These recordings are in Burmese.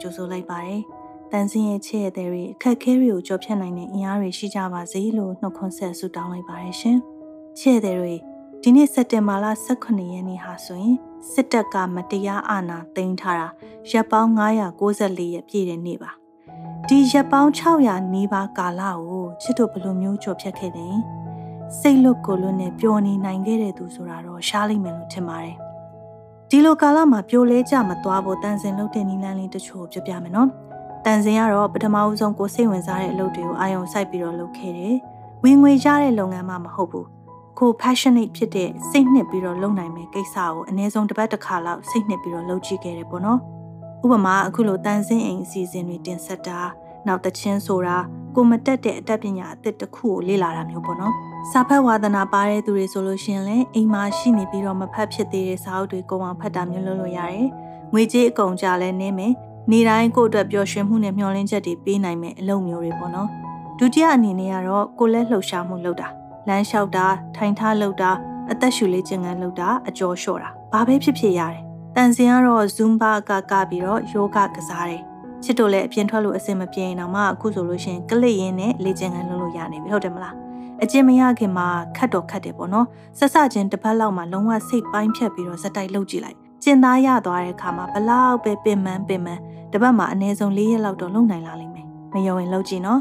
ကြိုဆိုလိုက်ပါတယ်။တန်စင်းရဲ့ချစ်ရဲ့တဲ့တွေအခက်ခဲတွေကိုကြော်ဖြတ်နိုင်တဲ့အင်အားတွေရှိကြပါစေလို့နှုတ်ခွန်းဆက်ဆုတောင်းလိုက်ပါတယ်ရှင်။ချစ်ရဲ့တဲ့တွေဒီနေ့စက်တင်ဘာလ18ရက်နေ့ဟာဆိုရင်စစ်တပ်ကမတရားအာဏာသိမ်းထားတာရက်ပေါင်း994ရက်ပြည့်တဲ့နေ့ပါဒီရက်ပေါင်း600နီးပါးကာလကိုချစ်တို့ဘလိုမျိုးကြော်ဖြတ်ခဲ့တယ်စိတ်လွတ်ကိုလွတ်နဲ့ပျော်နေနိုင်ခဲ့တဲ့သူဆိုတာတော့ရှားလိမ့်မယ်လို့ထင်ပါတယ် ဒီလိုကာလမှာပြိုလဲကြမသွားဖို့တန်စင်လုပ်တဲ့နီလန်းလေးတချို့ပြောပြမယ်နော်တန်စင်ကတော့ပထမဦးဆုံးကိုစိတ်ဝင်စားတဲ့အလုပ်တွေကိုအာရုံစိုက်ပြီးတော့လုပ်ခဲ့တယ်ဝင်ငွေရတဲ့လုပ်ငန်းမှမဟုတ်ဘူးကို passionate ဖြစ်တဲ့စိတ်နှစ်ပြီးတော့လုပ်နိုင်မယ့်ကိစ္စကိုအနည်းဆုံးတစ်ပတ်တစ်ခါလောက်စိတ်နှစ်ပြီးတော့လုပ်ကြည့်ခဲ့တယ်ပေါ့နော်ဥပမာအခုလိုတန်ဆင်းအိမ်အစီအစဉ်တွေတင်ဆက်တာနောက်တချင်းဆိုတာ ကိုမတက်တဲ့အတတ်ပညာအသစ်တစ်ခုကိုလေ့လာတာမျိုးပေါ့နော်စာဖတ်ဝါသနာပါတဲ့သူတွေဆိုလို့ရှိရင်လည်းအိမ်မှာရှိနေပြီးတော့မဖတ်ဖြစ်သေးတဲ့စာအုပ်တွေကိုအောင်ဖတ်တာမျိုးလုပ်လို့ရတယ်ငွေကြေးအကုန်ကြလဲနေမယ်နေတိုင်းကိုယ့်အတွက်ပျော်ရွှင်မှုနဲ့မျှော်လင့်ချက်တွေပေးနိုင်မယ့်အလုပ်မျိုးတွေပေါ့နော်ဒုတိယအနေနဲ့ကတော့ကိုလက်လှုပ်ရှားမှုလုပ်တာလမ်းလျှောက်တာထိုင်ထားလုပ်တာအသက်ရှူလေးကျင်ငန်းလုပ်တာအကျော်လျှော့တာဘာပဲဖြစ်ဖြစ်ရတယ်တန်စင်ကတော့ Zumba ကကပြီးတော့ yoga ကစားတယ် ချစ်တို့လည်းအပြင်ထွက်လို့အဆင်မပြေရင်တော့မှအခုဆိုလို့ရှိရင်ကလစ်ရင်းနဲ့လေ့ကျင့်ခန်းလုပ်လို့ရနေပြီဟုတ်တယ်မလားအကျင့်မရခင်မှာခတ်တော့ခတ်တယ်ပေါ့နော်ဆက်စချင်းတစ်ပတ်လောက်မှလုံးဝစိတ်ပိုင်းဖြတ်ပြီးတော့ဇက်တိုက်လုပ်ကြည့်လိုက်ကျင်သားရသွားတဲ့အခါမှာဘလောက်ပဲပင်ပန်းပင်ပန်းတပတ်မှာအနည်းဆုံး၄ရက်လောက်တော့လုပ်နိုင်လာလိမ့်မယ်မယုံရင်လုပ်ကြည့်နော်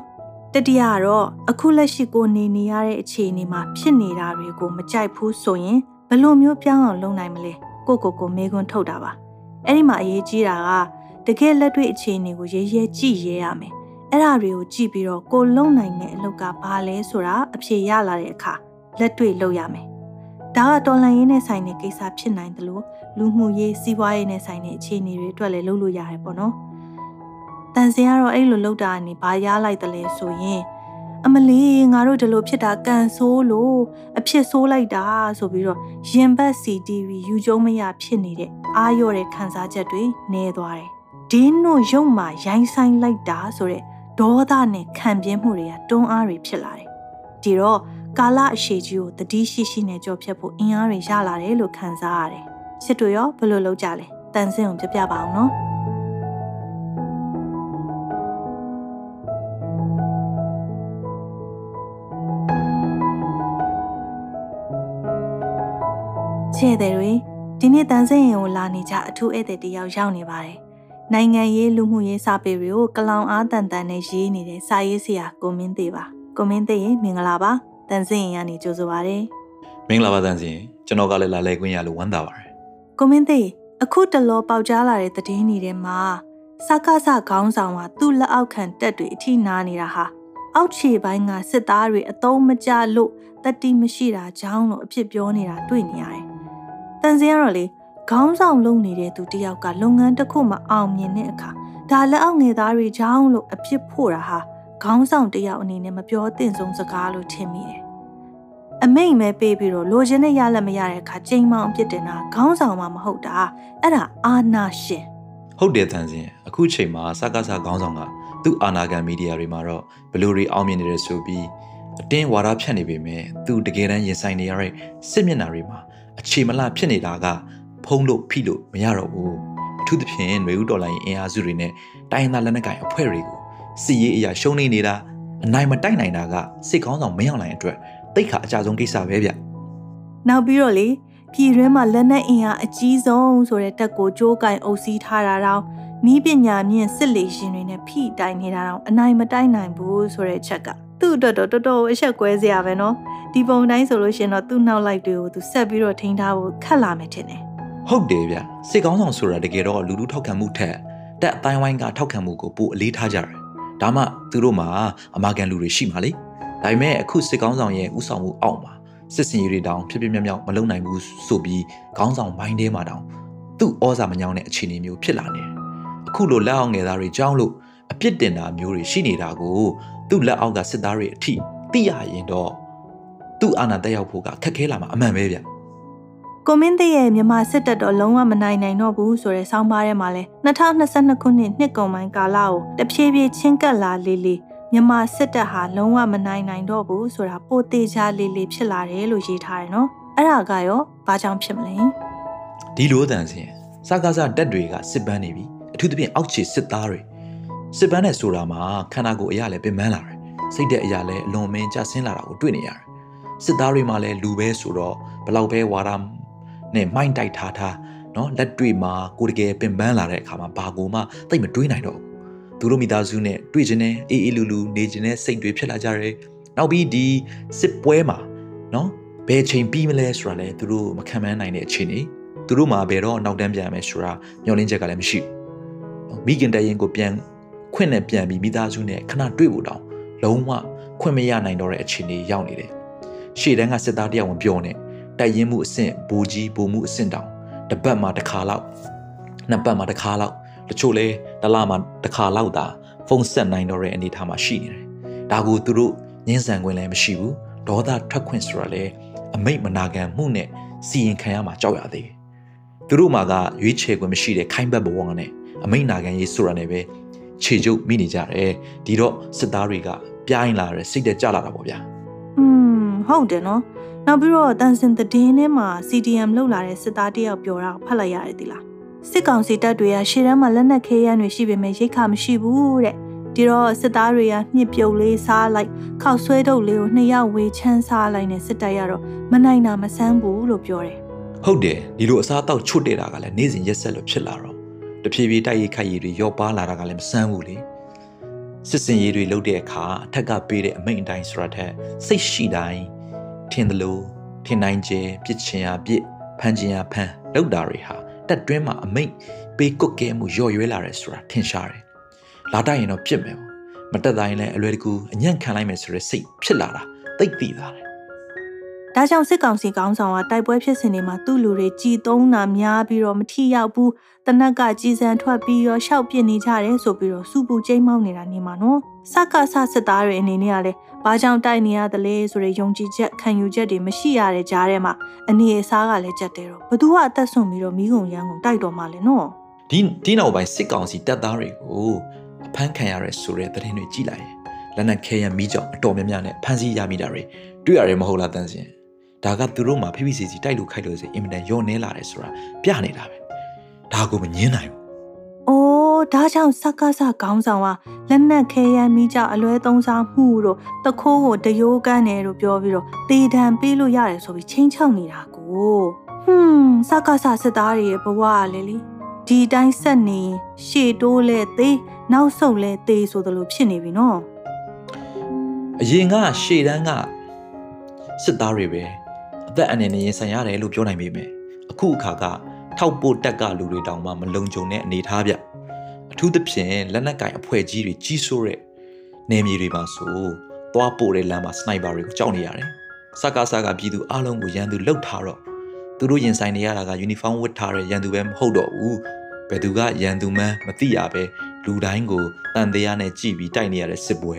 တတိယကတော့အခုလက်ရှိကိုနေနေရတဲ့အခြေအနေမှာဖြစ်နေတာတွေကိုမကြိုက်ဘူးဆိုရင်ဘယ်လိုမျိုးပြောင်းအောင်လုပ်နိုင်မလဲကိုကိုကိုမေးခွန်းထုတ်တာပါအဲ့ဒီမှာအရေးကြီးတာက တကယ်လက်တွေ့အခြေအနေကိုရဲရဲကြည့်ရဲရမယ်အဲ့ဒါတွေကိုကြည့်ပြီးတော့ကိုလုံနိုင်တဲ့အလုပ်ကဘာလဲဆိုတာအဖြေရလာတဲ့အခါလက်တွေ့လုပ်ရမယ်ဒါကတော်လန်ရေးနဲ့ဆိုင်တဲ့ကိစ္စဖြစ်နိုင်တယ်လို့လူမှုရေးစီးပွားရေးနဲ့ဆိုင်တဲ့အခြေအနေတွေအတွက်လည်းလုပ်လို့ရတယ်ပေါ့နော်တန်စင်ကတော့အဲ့လိုလောက်တာကနေဘာရလိုက်တယ်လဲဆိုရင်အမလေးငါတို့ဒီလိုဖြစ်တာကန်ဆိုးလို့အဖြစ်ဆိုးလိုက်တာဆိုပြီးတော့ရင်ဘတ် CTV ယူကျုံမရဖြစ်နေတဲ့အာရော့တဲ့ခံစားချက်တွေနေသွားတယ်။ ဒင်းတို့ရုပ်မှာရိုင်းဆိုင်လိုက်တာဆိုတဲ့ဒေါသနဲ့ခံပြင်းမှုတွေကတွန်းအားတွေဖြစ်လာတယ်။ဒီတော့ကာလအရှိကြီးကိုတတိရှိရှိနဲ့ကြော်ဖြတ်ဖို့အင်အားတွေရလာတယ်လို့ခံစားရတယ်။စစ်တွေရောဘယ်လိုလုပ်ကြလဲ။တန်စင်ကိုပြပြပါအောင်နော်။ချဲ့တဲ့တွေဒီနေ့တန်စင်ရင်ကိုလာနေကြအထူးဧည့်သည်တယောက်ရောက်နေပါတယ်။ နိုင်ငံရေးလူမှုရေးစာပေတွေကိုကလောင်အားတန်တန်နဲ့ရေးနေတဲ့စာရေးဆရာကိုမင်းသေးပါ။ကိုမင်းသေးရင်မင်္ဂလာပါ။တန်စင်ရင်ကနေကြိုဆိုပါရစေ။မင်္ဂလာပါတန်စင်ကျွန်တော်ကလည်းလာလဲခွင့်ရလို့ဝမ်းသာပါတယ်။ကိုမင်းသေးအခုတလောပေါက်ကြားလာတဲ့သတင်းတွေထဲမှာစကားစခေါင်းဆောင်ကသူ့လက်အောက်ခံတက်တွေအထိနာနေတာဟာအောက်ခြေပိုင်းကစစ်သားတွေအတုံးမကျလို့တတိမရှိတာကြောင်းလို့အဖြစ်ပြောနေတာတွေ့နေရတယ်တန်စင်ကတော့လေ ခေါင်းဆောင်လုပ်နေတဲ့သူတယောက်ကလုပ်ငန်းတစ်ခုမှအောင်မြင်တဲ့အခါဒါလက်အောက်ငယ်သားတွေကြောင်းလို့အဖြစ်ဖို့တာဟာခေါင်းဆောင်တယောက်အနေနဲ့မပြောသင့်ဆုံးစကားလို့ထင်မိတယ်။အမိန်ပဲပေးပြီးတော့လိုချင်တဲ့ရလက်မရတဲ့အခါချိန်မောင်အဖြစ်တင်တာခေါင်းဆောင်မှမဟုတ်တာအဲ့ဒါအာနာရှင်ဟုတ်တယ်တန်စင်အခုချိန်မှာစကားစားခေါင်းဆောင်ကသူ့အာနာကန်မီဒီယာတွေမှာတော့ဘလူတွေအောင်မြင်နေတယ်ဆိုပြီးအတင်းဝါဒဖြန့်နေပေမဲ့သူတကယ်တမ်းရင်ဆိုင်နေရတဲ့စစ်မျက်နှာတွေမှာအခြေမလဖြစ်နေတာက ဖုံးလို့ဖိလို့မရတော့ဘူးအထူးသဖြင့်ຫນွေဦးတော်လိုင်းအင်အားစုတွေနဲ့တိုင်းရင်းသားလက်နက်ကိုင်အဖွဲ့တွေကိုစစ်ရေးအရာရှုံးနေနေတာအနိုင်မတိုက်နိုင်တာကစစ်ကောင်းဆောင်မရောက်နိုင်အတွက်တိတ်ခါအကြဆုံးကိစ္စပဲဗျနောက်ပြီးတော့လေပြည်တွင်းမှာလက်နက်အင်အားအကြီးဆုံးဆိုတဲ့တက်ကိုကြိုးကင်အုပ်စီးထားတာတော့နီးပညာမြင့်စစ်လေရှင်တွေနဲ့ဖိတိုင်နေတာတော့အနိုင်မတိုက်နိုင်ဘူးဆိုတဲ့ချက်ကသူ့အတွက်တော့တော်တော်အချက်ကွဲစရာပဲနော်ဒီပုံတိုင်းဆိုလို့ရှင်တော့သူ့နောက်လိုက်တွေကိုသူဆက်ပြီးတော့ထိန်းထားဖို့ခက်လာမယ်ထင်တယ် ဟုတ်တယ်ဗျစစ်ကောင်းဆောင်ဆိုတာတကယ်တော့လူလူထောက်ခံမှုထက်တက်အတိုင်းဝိုင်းကထောက်ခံမှုကိုပိုအလေးထားကြတယ်ဒါမှသူတို့မှာအမာကန်လူတွေရှိမှလေဒါပေမဲ့အခုစစ်ကောင်းဆောင်ရဲ့ဥဆောင်မှုအောက်မှာစစ်စင်ရေးတွေတောင်ဖြစ်ဖြစ်မြောက်မြောက်မလုံနိုင်ဘူးဆိုပြီးခေါင်းဆောင်ဘိုင်းထဲမှာတောင်သူ့ဩဇာမညောင်းတဲ့အခြေအနေမျိုးဖြစ်လာနေတယ်အခုလိုလက်အောက်ငယ်သားတွေကြောင်းလို့အပြစ်တင်တာမျိုးတွေရှိနေတာကိုသူ့လက်အောက်ကစစ်သားတွေအထိသိရရင်တော့သူ့အာဏာတက်ရောက်ဖို့ကခက်ခဲလာမှာအမှန်ပဲဗျ ကိုမင်းတရဲ့မြန်မာစစ်တပ်တော့လုံးဝမနိုင်နိုင်တော့ဘူးဆိုတဲ့ဆောင်းပါးထဲမှာလဲ2022ခုနှစ်နှစ်ကုန်ပိုင်းကာလကိုတဖြည်းဖြည်းချင်းကပ်လာလေးလေးမြန်မာစစ်တပ်ဟာလုံးဝမနိုင်နိုင်တော့ဘူးဆိုတာပိုသေးချာလေးလေးဖြစ်လာတယ်လို့ရေးထားတယ်နော်အဲ့ဒါကရောဘာကြောင့်ဖြစ်မလဲဒီလိုတန်စင်စကားစတက်တွေကစစ်ပန်းနေပြီအထူးသဖြင့်အောက်ခြေစစ်သားတွေစစ်ပန်းနဲ့ဆိုတာမှာခန္ဓာကိုယ်အရာလည်းပင်ပန်းလာတယ်စိတ်တဲ့အရာလည်းအလွန်မင်းကျဆင်းလာတာကိုတွေ့နေရတယ်စစ်သားတွေမှာလည်းလူပဲဆိုတော့ဘလောက်ပဲဝါဒ နဲ့မိုင်းတိုက်ထားထားနော်လက်တွေ့မှာကိုတကယ်ပင်ပန်းလာတဲ့အခါမှာဘာကိုမှတိတ်မတွေးနိုင်တော့ဘူးသူတို့မိသားစုနဲ့တွေ့ခြင်းနဲ့အေးအေးလူလူနေခြင်းနဲ့စိတ်တွေဖြစ်လာကြတယ်နောက်ပြီးဒီစစ်ပွဲမှာနော်ဘယ်ချိန်ပြီးမလဲဆိုတာလည်းသူတို့မခံမနိုင်တဲ့အချိန်နေသူတို့မှာဘယ်တော့နောက်တန်းပြန်မယ်ဆိုတာမျှော်လင့်ချက်ကလည်းမရှိဘူးမိခင်တရင်ကိုပြန်ခွင့်နဲ့ပြန်ပြီးမိသားစုနဲ့ခဏတွေ့ဖို့တောင်းလုံးဝခွင့်မရနိုင်တော့တဲ့အခြေအနေရောက်နေတယ်ရှေ့တန်းကစစ်သားတယောက်ဝင်ပြောနေတယ် က်ရင်မှုအဆင့်ဘူကြီးဘူမှုအဆင့်တောင်တပတ်မှာတစ်ခါလောက်နှစ်ပတ်မှာတစ်ခါလောက်တချို့လဲတစ်လမှာတစ်ခါလောက်သာဖုန်းဆက်နိုင်တော့တဲ့အနေအထားမှာရှိနေတယ်ဒါကိုသူတို့ငင်းဆန်ခွင့်လည်းမရှိဘူးဒေါသထွက်ခွင့်ဆိုတာလည်းအမိတ်မနာခံမှုနဲ့စီရင်ခံရမှာကြောက်ရသေးတယ်သူတို့မှာကရွေးချယ်ခွင့်မရှိတဲ့ခိုင်းဘက်ဘဝနဲ့အမိတ်နာခံရေးဆိုတာနဲ့ပဲခြေကျုပ်မိနေကြတယ်ဒီတော့စစ်သားတွေကပြိုင်းလာတယ်စိတ်တက်ကြလာတာပေါ့ဗျာอืมဟုတ်တယ်နော် နောက်ပြီးတော့တန်စင်သတင်းထဲမှာ CDM လောက်လာတဲ့စစ်သားတယောက်ပြောတာဖတ်လိုက်ရတယ်ဒီလားစစ်ကောင်စီတပ်တွေကရှေ့တန်းမှာလက်နက်ခဲယမ်းတွေရှိပေမဲ့ရိတ်ခါမရှိဘူးတဲ့ဒီတော့စစ်သားတွေကမြစ်ပြုတ်လေးစားလိုက်ခောက်ဆွဲတုပ်လေးကိုနှစ်ယောက်ဝေချမ်းစားလိုက်နဲ့စစ်တပ်ရတော့မနိုင်တာမဆန်းဘူးလို့ပြောတယ်ဟုတ်တယ်ဒီလိုအစားတောက်ချွတ်တဲ့တာကလည်းနေ့စဉ်ရက်ဆက်လို့ဖြစ်လာတော့တဖြည်းဖြည်းတိုက်ရိုက်ခိုက်ရည်တွေရော့ပါလာတာကလည်းမဆန်းဘူးလေစစ်စင်ရေးတွေလုပ်တဲ့အခါအထက်ကပေးတဲ့အမိန့်အတိုင်းဆိုတာထက်စိတ်ရှိတိုင်း ထင်သလိုထင်နိုင်ကျဲပြစ်ချင်ရပြစ်ဖန်ချင်ရဖန်လောက်တာတွေဟာတက်တွင်းမှာအမိန့်ပေးကွက်ကဲမှုရော့ရွဲလာတယ်ဆိုတာထင်ရှားတယ်လာတိုက်ရင်တော့ပြစ်မယ်မတက်တိုင်းလည်းအလွယ်တကူအညံ့ခံလိုက်မယ်ဆိုတဲ့စိတ်ဖြစ်လာတာသိသိတာတယ် ဒါကြောင့်စစ်ကောင်စီကောင်းဆောင်ကတိုက်ပွဲဖြစ်စဉ်တွေမှာသူ့လူတွေကြည်သုံးတာများပြီးတော့မထီရောက်ဘူးတနက်ကကြည်စံထွက်ပြီးတော့ရှောက်ပြစ်နေကြတယ်ဆိုပြီးတော့စူပူကျိမ်းမောင်းနေတာနေမှာနော်စကဆစစ်သားတွေအနေနဲ့ကလည်းဘာကြောင့်တိုက်နေရသလဲဆိုတဲ့ယုံကြည်ချက်ခံယူချက်တွေမရှိရတဲ့ကြားထဲမှာအနေအစားကလည်းကြက်တယ်တော့ဘသူကအသက်ဆုံးပြီးတော့မိကုံရန်ကုန်တိုက်တော်မှလဲနော်ဒီဒီနောက်ပိုင်းစစ်ကောင်စီတပ်သားတွေကိုအဖမ်းခံရရဲဆိုတဲ့သတင်းတွေကြည့်လိုက်ရင်လက်နက်ခဲရန်မိကြောင်အတော်များများနဲ့ဖမ်းဆီးရမိတာတွေတွေ့ရတယ်မဟုတ်လားတန်းစင် ဒါကသူတို့မှာဖိဖိစီစီတိုက်လို့ခိုက်လို့စီအင်မတန်ယောနေလာတယ်ဆိုတာပြနေတာပဲဒါကိုမငင်းနိုင်ဘူး။အိုးဒါကြောင့်စက္ကစခေါင်းဆောင်ကလက်နက်ခဲယမ်းမိကြအလွဲသုံးစားမှုတို့တခိုးကိုတယိုးကန်းတယ်လို့ပြောပြီးတော့တေတံပေးလို့ရတယ်ဆိုပြီးချင်းချောက်နေတာကိုဟွန်းစက္ကစစစ်သားတွေရဲ့ဘဝကလေလေဒီတိုင်းဆက်နေရှေ့တိုးလဲသေးနောက်ဆုတ်လဲသေးဆိုသလိုဖြစ်နေပြီနော်အရင်ကရှေ့တန်းကစစ်သားတွေပဲ အသက်အန္တရာယ်နဲ့ရင်ဆိုင်ရတယ်လို့ပြောနိုင်ပေမဲ့အခုအခါကထောက်ပို့တက်ကလူတွေတောင်မှမလုံခြုံတဲ့အနေထားဗျအထူးသဖြင့်လက်နက်ကင်အဖွဲ့ကြီးတွေကြီးစိုးတဲ့နယ်မြေတွေမှာဆိုသွားပို့တဲ့လမ်းမှာစနိုက်ပါတွေကိုကြောက်နေရတယ်စကားစကားပြည်သူအလုံးကိုရန်သူလှုပ်ထားတော့သူတို့ရင်ဆိုင်နေရတာကယူနီဖောင်းဝတ်ထားတဲ့ရန်သူပဲမဟုတ်တော့ဘူးဘယ်သူကရန်သူမှန်းမသိရပဲလူတိုင်းကိုတန်တရားနဲ့ကြည်ပြီးတိုက်နေရတဲ့စစ်ပွဲ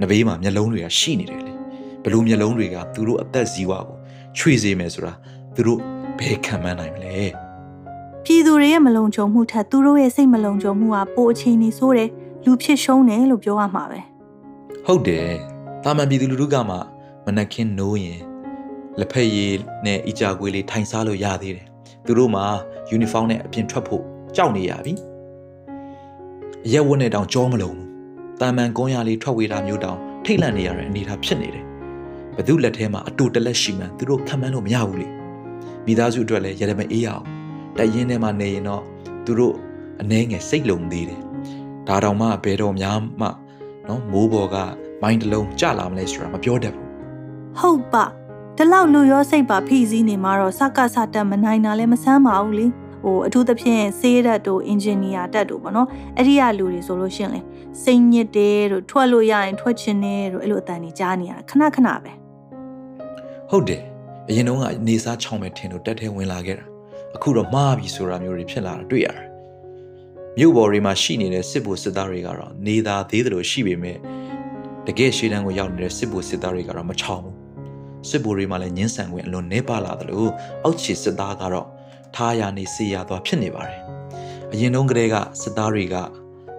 နဘေးမှာမျက်လုံးတွေကရှိနေတယ်လေဘလူမျက်လုံးတွေကသူတို့အသက်ဇီဝကို ချွေစေမယ်ဆိုတာသူတို့ဘယ်ခံမှန်းနိုင်မလဲပြည်သူတွေရဲ့မလုံခြုံမှုထက်သူတို့ရဲ့စိတ်မလုံခြုံမှုကပိုအခြေအနေဆိုးတယ်လူဖြစ်ရှုံးတယ်လို့ပြောရမှာပဲဟုတ်တယ်တာမန်ပြည်သူလူထုကမှမနက်ခင်းနိုးရင်လက်ဖက်ရည်နဲ့အီကြာကွေးလေးထိုင်စားလို့ရသေးတယ်သူတို့မှာယူနီဖောင်းနဲ့အပြင်ထွက်ဖို့ကြောက်နေရပြီအရက်ဝတ်နဲ့တောင်ကြောမလုံးဘူးတာမန်ကုန်းရလေးထွက်ဝေးတာမျိုးတောင်ထိတ်လန့်နေရတဲ့အနေအထားဖြစ်နေတယ် ဘသူလက်ထဲမှာအတူတလက်ရှိမှန်သူတို့ခံမှန်းလို့မရဘူးလေမိသားစုအတွက်လည်းရရမအေးရအောင်တိုက်ရင်ထဲမှာနေရင်တော့သူတို့အနှဲငယ်စိတ်လုံသေးတယ်ဒါတောင်မှဘယ်တော့များမှနော်မိုးပေါ်ကမိုင်းတလုံးကြလာမလဲဆိုတာမပြောတတ်ဘူးဟုတ်ပါဒီလောက်လူရောစိတ်ပါဖိစီးနေမှာတော့စကစတက်မနိုင်တာလည်းမဆန်းပါဘူးလေဟိုအထူးသဖြင့်ဆေးတက်တို့အင်ဂျင်နီယာတက်တို့ပေါ့နော်အဲ့ဒီကလူတွေဆိုလို့ရှင်လေစိတ်ညစ်တယ်တို့ထွက်လို့ရရင်ထွက်ချင်တယ်တို့အဲ့လိုအတန်ကြီးကြားနေရတာခဏခဏပဲ ဟုတ်တယ်အရင်တုန်းကနေစားချောင်းမဲ့ထင်လို့တက်ထဲဝင်လာခဲ့တာအခုတော့မှားပြီဆိုတာမျိုးတွေဖြစ်လာတာတွေ့ရတယ်မြို့ပေါ်တွေမှာရှိနေတဲ့စစ်ဗိုလ်စစ်သားတွေကတော့နေသာသေးတယ်လို့ရှိပေမဲ့တကယ်ရှေ့တန်းကိုရောက်နေတဲ့စစ်ဗိုလ်စစ်သားတွေကတော့မချောင်ဘူးစစ်ဗိုလ်တွေမှာလည်းညှင်းဆန်ခွင့်အလွန်နှဲပါလာတယ်လို့အောက်ခြေစစ်သားကတော့ထားရနေစေရသွားဖြစ်နေပါတယ်အရင်တုန်းကတည်းကစစ်သားတွေက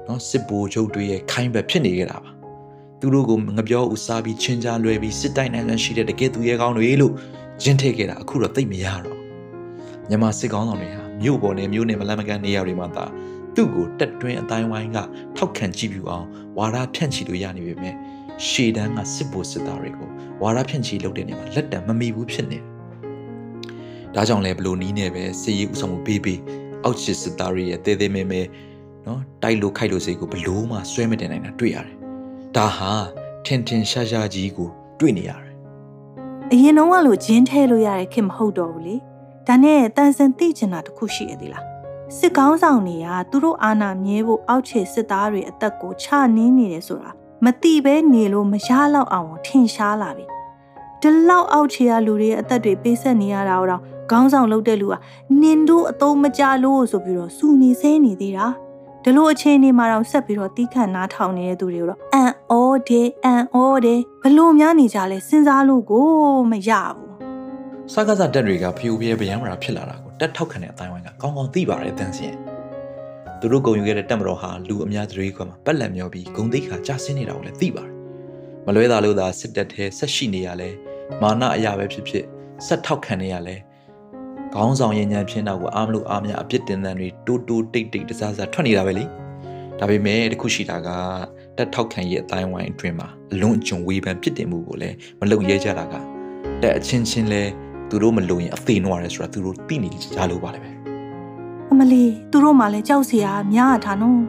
နော်စစ်ဗိုလ်ချုပ်တွေရဲ့ခိုင်းဘက်ဖြစ်နေကြတာပါ သူတို့ကိုငပြောဦးစားပြီးချင်းကြားလွယ်ပြီးစစ်တိုင်းနိုင်လန်းရှိတဲ့တကယ်သူရဲကောင်းတွေလို့ရင်းထည့်ခဲ့တာအခုတော့သိမရတော့မြန်မာစစ်ကောင်းဆောင်တွေဟာမြို့ပေါ်နဲ့မြို့နယ်မလန်မကန်နေရာတွေမှာသာသူသူ့ကိုတက်တွင်းအတိုင်းဝိုင်းကထောက်ခံကြည့်ပြအောင်ဝါဒဖြန့်ချီလို့ရနေပေမဲ့ရှေတန်းကစစ်ဖို့စစ်သားတွေကိုဝါဒဖြန့်ချီလုပ်တဲ့နေရာမှာလက်တံမမီဘူးဖြစ်နေတယ်။ဒါကြောင့်လည်းဘလို့နီးနေပဲစစ်ရေးဥဆောင်မှုပေးပြီးအောက်ချစ်စစ်သားတွေရဲ့တဲတဲမဲမဲနော်တိုက်လို့ခိုက်လို့စိတ်ကိုဘလို့မှဆွဲမတင်နိုင်တာတွေ့ရတယ်။ ဒါဟာထင်ထင်ရှားရှားကြီးကိုတွေ့နေရတယ်။အရင်တော့ကလို့ဂျင်းထဲလို့ရတဲ့ခင်မဟုတ်တော့ဘူးလေ။ဒါနဲ့တန်စင်သိချင်တာတခုရှိရသေးလား။စစ်ကောင်းဆောင်တွေကသူတို့အာဏာမြဲဖို့အောက်ခြေစစ်သားတွေအသက်ကိုချနင်းနေတယ်ဆိုတာမတိပဲနေလို့မရတော့အောင်ထင်ရှားလာပြီ။ဒီလောက်အောက်ခြေကလူတွေရဲ့အသက်တွေပေးဆက်နေရတာတော့ခေါင်းဆောင်လုပ်တဲ့လူကနင်တို့အသုံးမကြလို့ဆိုပြီးတော့စူနေဆဲနေသေးတာ။ဒီလိုအခြေအနေမှာတော့ဆက်ပြီးတော့တီးခန့်နားထောင်နေတဲ့သူတွေတော့အ န်အောဒေအန်အောဒေဘလို့များနေကြလဲစဉ်းစားလို့ကိုမရဘူးစကားစားတက်တွေကဖျူပြဲဗျံမရာဖြစ်လာတာကိုတက်ထောက်ခံတဲ့အတိုင်းဝိုင်းကကောင်းကောင်းသိပါတယ်တန်းစင်သူတို့ဂုံယူခဲ့တဲ့တက်မတော်ဟာလူအများသတိခွက်မှာပက်လက်မျောပြီးဂုံသိခါကြာဆင်းနေတာကိုလည်းသိပါတယ်မလွဲတာလို့သာစစ်တပ်ထဲဆက်ရှိနေရလဲမာနအရာပဲဖြစ်ဖြစ်ဆက်ထောက်ခံနေရလဲခေါင်းဆောင်ရဲ့ညံဖြစ်နောက်ကိုအားမလို့အားမရအပြစ်တင်တဲ့တွေတိုးတိုးတိတ်တိတ်တစားစားထွက်နေတာပဲလေဒါပေမဲ့တခုရှိတာက တက်ထောက်ခံရဲ့အတိုင်းဝိုင်းအတွင်းမှာအလွန်အကျွံဝေဖန်ဖြစ်တင်မှုကိုလည်းမလုံရဲကြတာကတက်အချင်းချင်းလဲသူတို့မလုံရင်အသေးနွားရဲဆိုတာသူတို့သိနေကြလို့ပါလေပဲအမလီသူတို့မှလည်းကြောက်စရာများတာနော်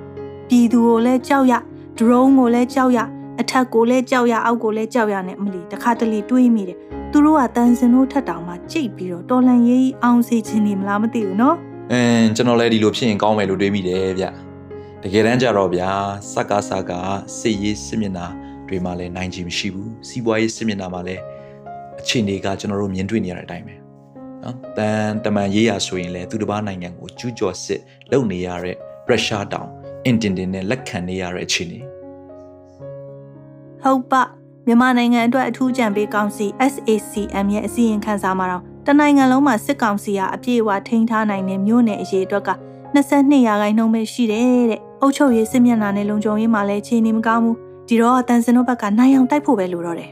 ပြည်သူကိုလည်းကြောက်ရဒရုန်းကိုလည်းကြောက်ရအထက်ကိုလည်းကြောက်ရအောက်ကိုလည်းကြောက်ရနဲ့အမလီတခါတလေတွေးမိတယ်သူတို့ကတန်စင်တို့ထက်တောင်မှကြိတ်ပြီးတော့တော်လန်ရေးအောင်စေခြင်းနေမလားမသိဘူးနော်အင်းကျွန်တော်လည်းဒီလိုဖြစ်ရင်ကောင်းမယ်လို့တွေးမိတယ်ဗျ တကယ်တမ်းကျတော့ဗျာစက္ကာစကစစ်ရေးစစ်မျက်နှာတွေမှာလည်းနိုင်ခြင်းမရှိဘူးစီးပွားရေးစစ်မျက်နှာမှာလည်းအခြေအနေကကျွန်တော်တို့မြင်တွေ့နေရတဲ့အတိုင်းပဲနော်တန်တမန်ရေးရဆိုရင်လည်းသူတစ်ပါးနိုင်ငံကိုကျူးကျော်စစ်လုပ်နေရတဲ့ရုရှားတောင်အင်တင်တင်နဲ့လက်ခံနေရတဲ့အခြေအနေဟုတ်ပါမြန်မာနိုင်ငံအတွက်အထူးကြံပေးကောင်စီ SACM ရဲ့အစည်းအဝေးခန်းစာမှာတော့တနိုင်ငံလုံးမှာစစ်ကောင်စီကအပြည့်အဝထိန်းထားနိုင်တဲ့မြို့နယ်အရေးအတွက်က22ရာခိုင်နှုန်းပဲရှိတယ်တဲ့ အုပ်ချုပ်ရေးစစ်မျက်နှာနဲ့လုံခြုံရေးမှာလည်းခြေနေမကောင်းဘူးဒီတော့တန်စင်တို့ဘက်ကနိုင်အောင်တိုက်ဖို့ပဲလိုတော့တယ်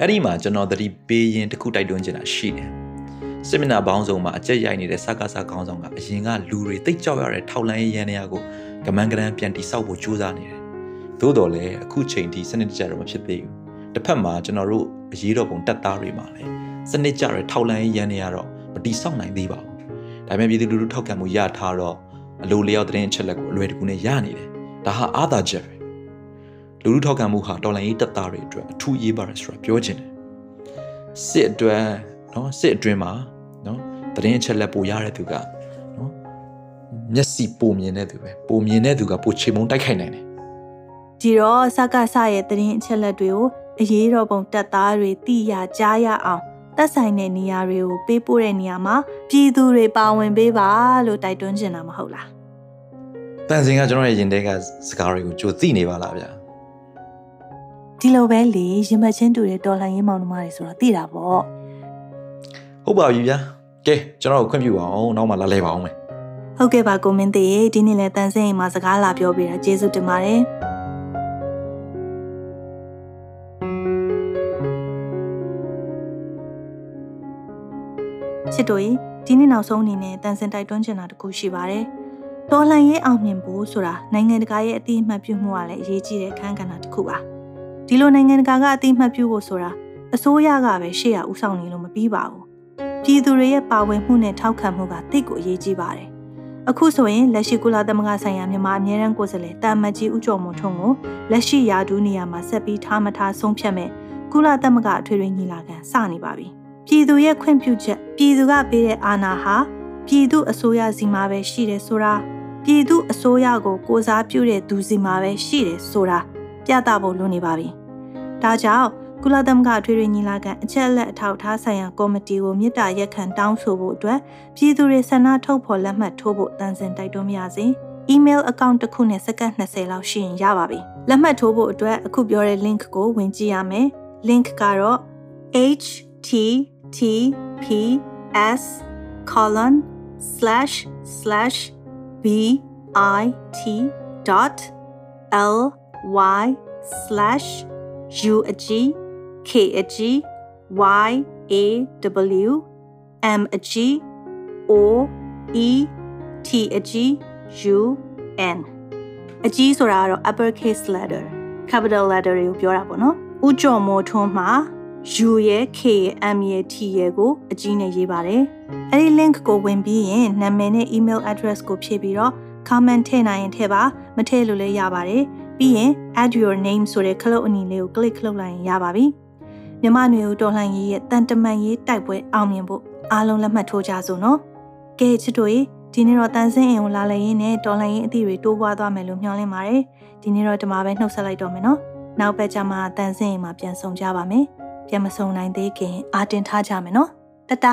အဲ့ဒီမှာကျွန်တော်သတိပေးရင်တခုတိုက်တွန်းချင်တာရှိတယ်စစ်မျက်နှာပေါင်းစုံမှာအကြက်ရိုက်နေတဲ့စကားစားခေါင်းဆောင်ကအရင်ကလူတွေတိတ်ကြောက်ရတဲ့ထောက်လန်းရေးရန်နေရကိုကမန်းကရန်ပြန်တိဆောက်ဖို့ကြိုးစားနေတယ်သို့တော်လည်းအခုချိန်ထိစနစ်တကျတော့မဖြစ်သေးဘူးတစ်ဖက်မှာကျွန်တော်တို့အရေးတော်ပုံတက်သားတွေမှာလည်းစနစ်ကြတဲ့ထောက်လန်းရေးရန်နေရတော့မတိဆောက်နိုင်သေးပါဘူးဒါပေမဲ့ပြည်သူလူထုထောက်ခံမှုရထားတော့ အလိုလျောက်တဲ့အချက်လက်ကိုအလွယ်တကူနဲ့ရနေတယ်ဒါဟာအာသာချက်ပဲလူထုထောက်ခံမှုဟာတော်လိုင်းရေးတက်သားတွေအတွက်အထူးရေးပါတယ်ဆိုတာပြောချင်တယ်စစ်အတွက်နော်စစ်အတွင်းမှာနော်သတင်းအချက်လက်ပိုရတဲ့သူကနော်မျက်စိပိုမြင်တဲ့သူပဲပိုမြင်တဲ့သူကပိုချေမုံတိုက်ခိုက်နိုင်တယ်ဒီတော့စကားဆရဲ့သတင်းအချက်လက်တွေကိုအရေးတော်ပုံတက်သားတွေသိရကြားရအောင် သက်ဆိုင်တဲ့နေရာတွေကိုပေးပို့တဲ့နေရာမှာပြည်သူတွေပါဝင်ပေးပါလို့တိုက်တွန်းချင်တာမဟုတ်လားတန်စင်ကကျွန်တော်ရဲ့ရင်ထဲကစကားတွေကိုကြိုသိနေပါလားဗျာဒီလိုပဲလေရင်မချင်းတူတဲ့တော်လှန်ရေးမောင်နှမတွေဆိုတော့သိတာပေါ့ဟုတ်ပါပြီဗျာကဲကျွန်တော်ကိုခွင့်ပြုပါအောင်နောက်မှလာလဲပါအောင်မယ်ဟုတ်ကဲ့ပါကိုမင်းသေးဒီနေ့လဲတန်စင်အိမ်မှာစကားလာပြောပြတာကျေးဇူးတင်ပါတယ် ချစ်တို့ရေဒီနေ့နောက်ဆုံးအနေနဲ့တန်စင်တိုက်တွန်းချင်တာတခုရှိပါတယ်။တော်လှန်ရေးအောင်မြင်ဖို့ဆိုတာနိုင်ငံတကာရဲ့အတိအမှတ်ပြုမှုကလည်းအရေးကြီးတဲ့အခန်းကဏ္ဍတစ်ခုပါ။ဒီလိုနိုင်ငံတကာကအတိအမှတ်ပြုဖို့ဆိုတာအစိုးရကပဲရှေ့ရဥဆောင်နေလို့မပြီးပါဘူး။ပြည်သူတွေရဲ့ပါဝင်မှုနဲ့ထောက်ခံမှုကတိတ်ကိုအရေးကြီးပါတယ်။အခုဆိုရင်လက်ရှိကုလသမဂ္ဂဆိုင်ရာမြန်မာအမြဲတမ်းကိုယ်စားလှယ်တာမတ်ကြီးဦးကျော်မွန်ထွန်းကိုလက်ရှိယာဒူးနေရာမှာဆက်ပြီးထားမထားဆုံးဖြတ်မဲ့ကုလသမဂ္ဂအထွေထွေညီလာခံစနေပါပြီ။ ပြည်သူရဲ့ခွင့်ပြုချက်ပြည်သူကပေးတဲ့အာဏာဟာပြည်သူအစိုးရစီမှာပဲရှိတယ်ဆိုတာပြည်သူအစိုးရကိုကိုစားပြုတဲ့သူစီမှာပဲရှိတယ်ဆိုတာပြသဖို့လိုနေပါပြီ။ဒါကြောင့်ကုလသမဂ္ဂထွေထွေညီလာခံအချက်အလက်အထောက်အထားဆိုင်ရာကော်မတီကိုမြစ်တာရက်ခံတောင်းဆိုဖို့အတွက်ပြည်သူတွေဆန္ဒထုတ်ဖော်လက်မှတ်ထိုးဖို့တန်စင်တိုက်တွန်းပါရစေ။ email account တစ်ခုနဲ့စက္ကန့်20လောက်ရှိရင်ရပါပြီ။လက်မှတ်ထိုးဖို့အတွက်အခုပြောတဲ့ link ကိုဝင်ကြည့်ရမယ်။ link ကတော့ ht T P S colon slash slash B I T dot L Y slash U a G K a G Y A W M a G O E T a G U N အကြီးဆိုတာကတော့ uppercase letter capital letter တွေကိုပြောတာပေါ့နော်ဥကြော်မိုးထွန်းမှာ U ရဲ့ K ရဲ့ M ရဲ့ T ရဲ့ကိုအကြီးနဲ့ရေးပါတယ်အဲ့ဒီ link ကိုဝင်ပြီးရင်နာမည်နဲ့ email address ကိုဖြည့်ပြီးတော့ comment ထည့်နိုင်ရင်ထည့်ပါမထည့်လို့လည်းရပါတယ်ပြီးရင် add your name ဆိုတဲ့ခလုတ်အနီလေးကို click လုပ်လိုက်ရင်ရပါပြီမြမနွေဦးတော်လှန်ရေးရဲ့တန်တမန်ရေးတိုက်ပွဲအောင်မြင်ဖို့အားလုံးလက်မှတ်ထိုးကြစို့နော်ကဲချစ်တို့ရေဒီနေ့တော့တန်ဆင်းအိမ်ကိုလာလည်ရင်းနဲ့တော်လှန်ရေးအသည့်တွေတိုးပွားသွားမယ်လို့မျှော်လင့်ပါတယ်ဒီနေ့တော့ဒီမှာပဲနှုတ်ဆက်လိုက်တော့မယ်နော်နောက်ဘက်ကျမှတန်ဆင်းအိမ်မှာပြန်ဆောင်ကြပါမယ် ပြန်မဆုံနိုင်သေးခင်အာတင်ထားကြမယ်နော်တတ